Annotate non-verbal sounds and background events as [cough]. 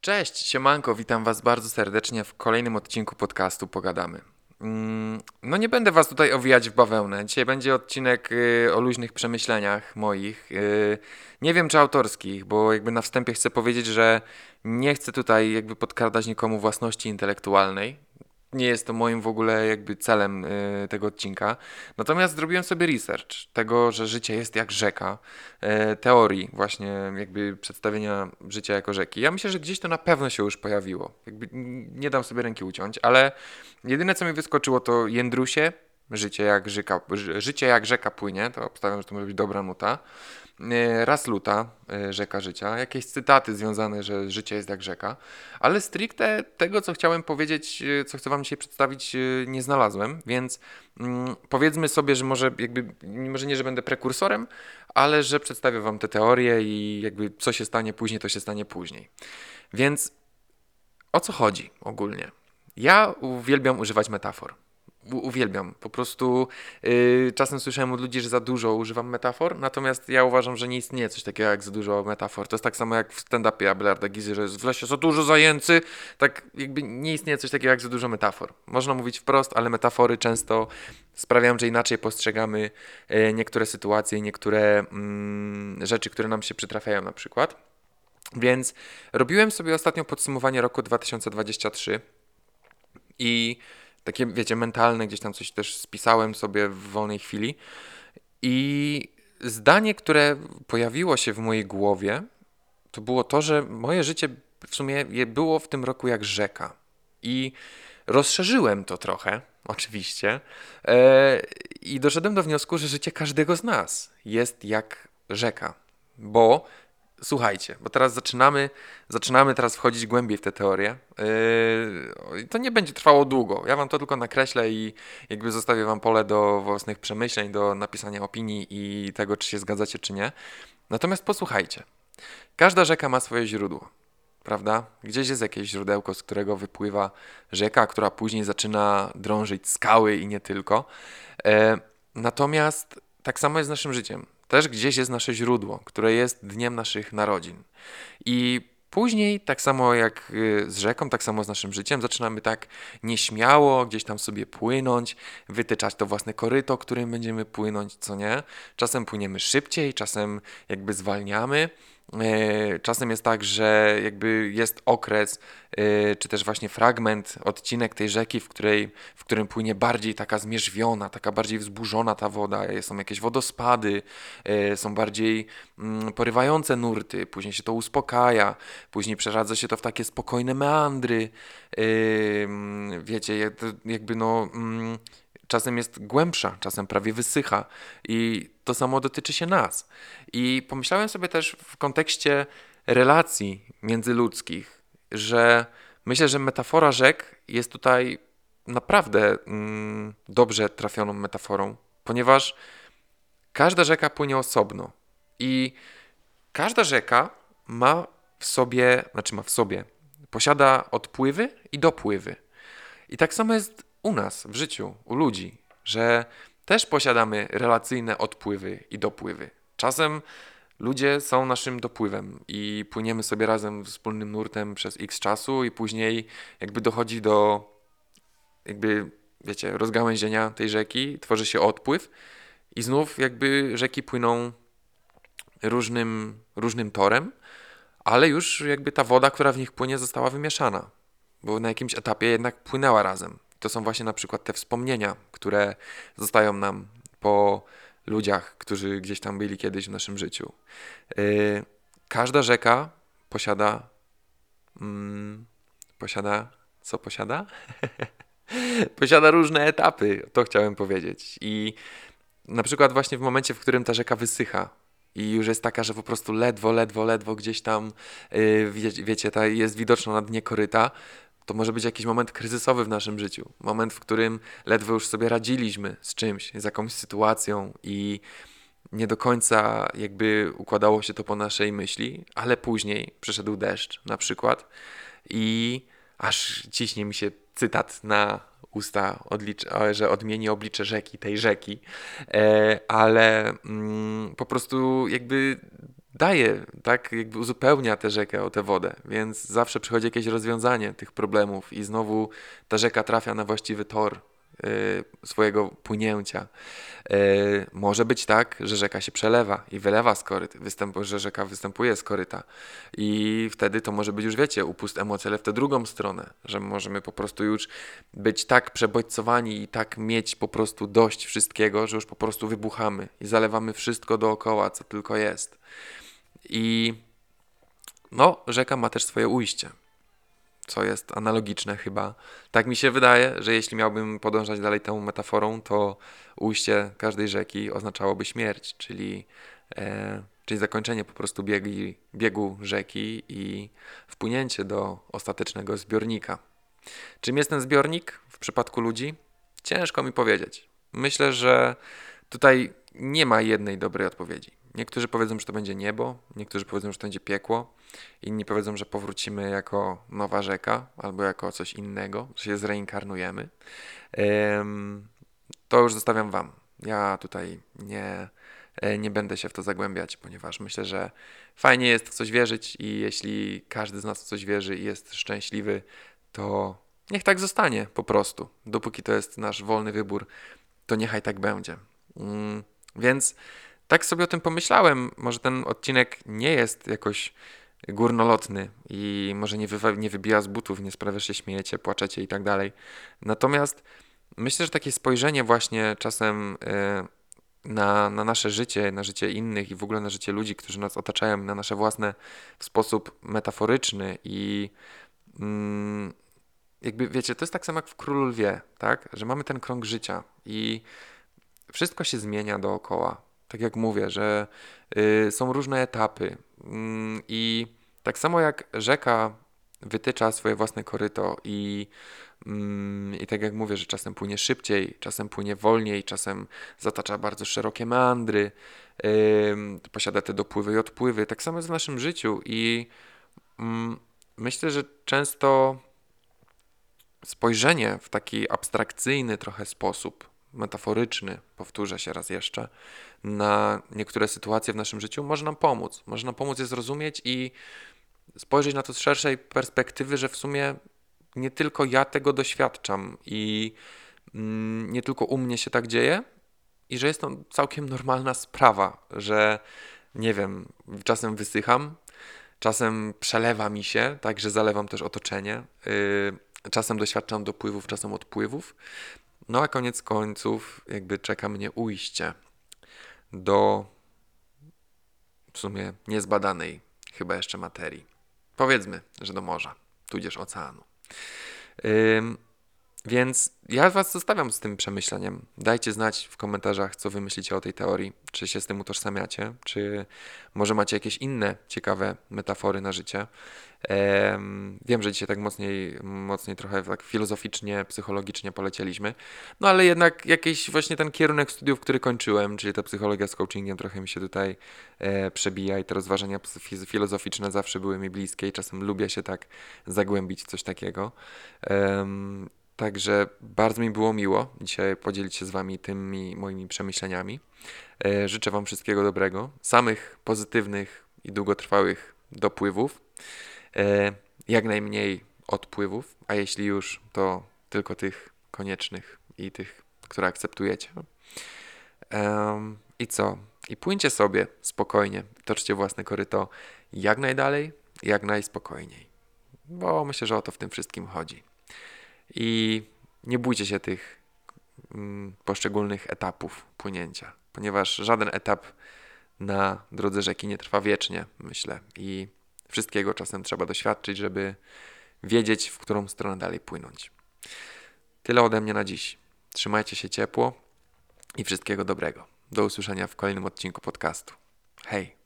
Cześć, siemanko, witam was bardzo serdecznie w kolejnym odcinku podcastu Pogadamy. Mm, No nie będę was tutaj owijać w bawełnę. Dzisiaj będzie odcinek y, o luźnych przemyśleniach moich. y, Nie wiem czy autorskich, bo jakby na wstępie chcę powiedzieć, że nie chcę tutaj jakby podkradać nikomu własności intelektualnej. Nie jest to moim w ogóle jakby celem y, tego odcinka. Natomiast zrobiłem sobie research tego, że życie jest jak rzeka, e, teorii właśnie jakby przedstawienia życia jako rzeki. Ja myślę, że gdzieś to na pewno się już pojawiło. Jakby nie dam sobie ręki uciąć, ale jedyne co mi wyskoczyło to Jędrusie, życie jak rzeka, ży- życie jak rzeka płynie, to obstawiam, że to może być dobra nuta. E, Raz luta, e, rzeka życia, jakieś cytaty związane, że życie jest jak rzeka, ale stricte tego, co chciałem powiedzieć, e, co chcę Wam dzisiaj przedstawić, nie znalazłem, więc mm, powiedzmy sobie, że może jakby, może nie, że będę prekursorem, ale że przedstawię Wam te teorie i jakby co się stanie później, to się stanie później. Więc o co chodzi ogólnie? Ja uwielbiam używać metafor. Uwielbiam. Po prostu yy, czasem słyszałem od ludzi, że za dużo używam metafor, natomiast ja uważam, że nie istnieje coś takiego jak za dużo metafor. To jest tak samo jak w stand-upie Abelarda Gizy, że jest w lesie za dużo zajęcy. Tak jakby nie istnieje coś takiego jak za dużo metafor. Można mówić wprost, ale metafory często sprawiają, że inaczej postrzegamy e, niektóre sytuacje niektóre mm, rzeczy, które nam się przytrafiają na przykład. Więc robiłem sobie ostatnio podsumowanie roku 2023 i takie, wiecie, mentalne, gdzieś tam coś też spisałem sobie w wolnej chwili. I zdanie, które pojawiło się w mojej głowie, to było to, że moje życie w sumie było w tym roku jak rzeka. I rozszerzyłem to trochę, [laughs] oczywiście, e, i doszedłem do wniosku, że życie każdego z nas jest jak rzeka. Bo słuchajcie, bo teraz zaczynamy, zaczynamy teraz wchodzić głębiej w tę teorię. Yy, to nie będzie trwało długo. Ja wam to tylko nakreślę i jakby zostawię wam pole do własnych przemyśleń, do napisania opinii i tego, czy się zgadzacie, czy nie. Natomiast posłuchajcie. Każda rzeka ma swoje źródło, prawda? Gdzieś jest jakieś źródełko, z którego wypływa rzeka, która później zaczyna drążyć skały i nie tylko. E, natomiast tak samo jest z naszym życiem. Też gdzieś jest nasze źródło, które jest dniem naszych narodzin. I później, tak samo jak y, z rzeką, tak samo z naszym życiem, zaczynamy tak nieśmiało gdzieś tam sobie płynąć, wytyczać to własne koryto, którym będziemy płynąć, co nie. Czasem płyniemy szybciej, czasem jakby zwalniamy. E, Czasem jest tak, że jakby jest okres, e, czy też właśnie fragment, odcinek tej rzeki, w, której, w którym płynie bardziej taka zmierzwiona, taka bardziej wzburzona ta woda, są jakieś wodospady, e, są bardziej mm, porywające nurty, później się to uspokaja, później przeradza się to w takie spokojne meandry, mm, wiecie, jak, jakby no... czasem jest głębsza, czasem prawie wysycha i to samo dotyczy się nas. I pomyślałem sobie też w kontekście relacji międzyludzkich, że myślę, że metafora rzek jest tutaj naprawdę mm, dobrze trafioną metaforą, ponieważ każda rzeka płynie osobno i każda rzeka ma w sobie, znaczy ma w sobie, posiada odpływy i dopływy. I tak samo jest u nas w życiu, u ludzi, że też posiadamy relacyjne odpływy i dopływy. Czasem ludzie są naszym dopływem i płyniemy sobie razem wspólnym nurtem przez x czasu i później jakby dochodzi do jakby, wiecie, rozgałęzienia tej rzeki, tworzy się odpływ i znów jakby rzeki płyną różnym, różnym torem, ale już jakby ta woda, która w nich płynie, została wymieszana, bo na jakimś etapie jednak płynęła razem. To są właśnie na przykład te wspomnienia, które zostają nam po ludziach, którzy gdzieś tam byli kiedyś w naszym życiu. Yy, każda rzeka posiada. Mm, posiada. Co posiada? [laughs] posiada różne etapy, to chciałem powiedzieć. I na przykład właśnie w momencie, w którym ta rzeka wysycha i już jest taka, że po prostu ledwo, ledwo, ledwo gdzieś tam, yy, wie, wiecie, ta jest widoczna na dnie koryta, to może być jakiś moment kryzysowy w naszym życiu. Moment, w którym ledwo już sobie radziliśmy z czymś, z jakąś sytuacją i nie do końca jakby układało się to po naszej myśli, ale później przyszedł deszcz na przykład i aż ciśnie mi się cytat na usta, odlicz- że odmieni oblicze rzeki, tej rzeki, e, ale mm, po prostu jakby daje, tak jakby uzupełnia tę rzekę o tę wodę, więc zawsze przychodzi jakieś rozwiązanie tych problemów i znowu ta rzeka trafia na właściwy tor y, swojego płynięcia. Y, może być tak, że rzeka się przelewa i wylewa z koryt, występu, że rzeka występuje z koryta i wtedy to może być już, wiecie, upust emocji, ale w tę drugą stronę, że możemy po prostu już być tak przebodźcowani i tak mieć po prostu dość wszystkiego, że już po prostu wybuchamy i zalewamy wszystko dookoła, co tylko jest. I no, rzeka ma też swoje ujście, co jest analogiczne chyba. Tak mi się wydaje, że jeśli miałbym podążać dalej tą metaforą, to ujście każdej rzeki oznaczałoby śmierć, czyli, e, czyli zakończenie po prostu biegi, biegu rzeki i wpłynięcie do ostatecznego zbiornika. Czym jest ten zbiornik w przypadku ludzi? Ciężko mi powiedzieć. Myślę, że tutaj nie ma jednej dobrej odpowiedzi. Niektórzy powiedzą, że to będzie niebo, niektórzy powiedzą, że to będzie piekło, inni powiedzą, że powrócimy jako nowa rzeka albo jako coś innego, że się zreinkarnujemy. To już zostawiam Wam. Ja tutaj nie, e, nie będę się w to zagłębiać, ponieważ myślę, że fajnie jest w coś wierzyć i jeśli każdy z nas w coś wierzy i jest szczęśliwy, to niech tak zostanie po prostu. Dopóki to jest nasz wolny wybór, to niechaj tak będzie. Mm, więc tak sobie o tym pomyślałem. Może ten odcinek nie jest jakoś górnolotny i może nie, wy, nie wybija z butów, nie sprawia, że się śmiejecie, płaczecie i tak dalej. Natomiast myślę, że takie spojrzenie właśnie czasem y, na, na nasze życie, na życie innych i w ogóle na życie ludzi, którzy nas otaczają, na nasze własne w sposób metaforyczny i mm, jakby wiecie, to jest tak samo jak w Królu Lwie, tak? Że mamy ten krąg życia i wszystko się zmienia dookoła tak jak mówię, że y, są różne etapy mm, i tak samo jak rzeka wytycza swoje własne koryto i, mm, i tak jak mówię, że czasem płynie szybciej, czasem płynie wolniej, czasem zatacza bardzo szerokie meandry, posiada te dopływy i odpływy. Tak samo jest w naszym życiu i mm, myślę, że często spojrzenie w taki abstrakcyjny trochę sposób metaforyczny, powtórzę się raz jeszcze, na niektóre sytuacje w naszym życiu może nam pomóc. Może nam pomóc je zrozumieć i spojrzeć na to z szerszej perspektywy, że w sumie nie tylko ja tego doświadczam i mm, nie tylko u mnie się tak dzieje i że jest to całkiem normalna sprawa, że nie wiem, czasem wysycham, czasem przelewa mi się, tak, że zalewam też otoczenie, yy, czasem doświadczam dopływów, czasem odpływów, no a koniec końców jakby czeka mnie ujście do w sumie niezbadanej chyba jeszcze materii. Powiedzmy, że do morza, tudzież oceanu. Więc ja Was zostawiam z tym przemyśleniem. Dajcie znać w komentarzach, co wy myślicie o tej teorii. Czy się z tym utożsamiacie, czy może macie jakieś inne ciekawe metafory na życie. Wiem, że dzisiaj tak mocniej, mocniej trochę tak filozoficznie, psychologicznie polecieliśmy, no ale jednak jakiś właśnie ten kierunek studiów, który kończyłem, czyli ta psychologia z coachingiem trochę mi się tutaj e, przebija i te rozważania filozoficzne zawsze były mi bliskie i czasem lubię się tak zagłębić w coś takiego. Także bardzo mi było miło dzisiaj podzielić się z Wami tymi moimi przemyśleniami. E, życzę Wam wszystkiego dobrego, samych pozytywnych i długotrwałych dopływów, e, jak najmniej odpływów, a jeśli już, to tylko tych koniecznych i tych, które akceptujecie. I co? I płyńcie sobie spokojnie, toczcie własne koryto jak najdalej, jak najspokojniej. Bo myślę, że o to w tym wszystkim chodzi. I nie bójcie się tych mm, poszczególnych etapów płynięcia, ponieważ żaden etap na drodze rzeki nie trwa wiecznie, myślę. I wszystkiego czasem trzeba doświadczyć, żeby wiedzieć, w którą stronę dalej płynąć. Tyle ode mnie na dziś. Trzymajcie się ciepło i wszystkiego dobrego. Do usłyszenia w kolejnym odcinku podcastu. Hej!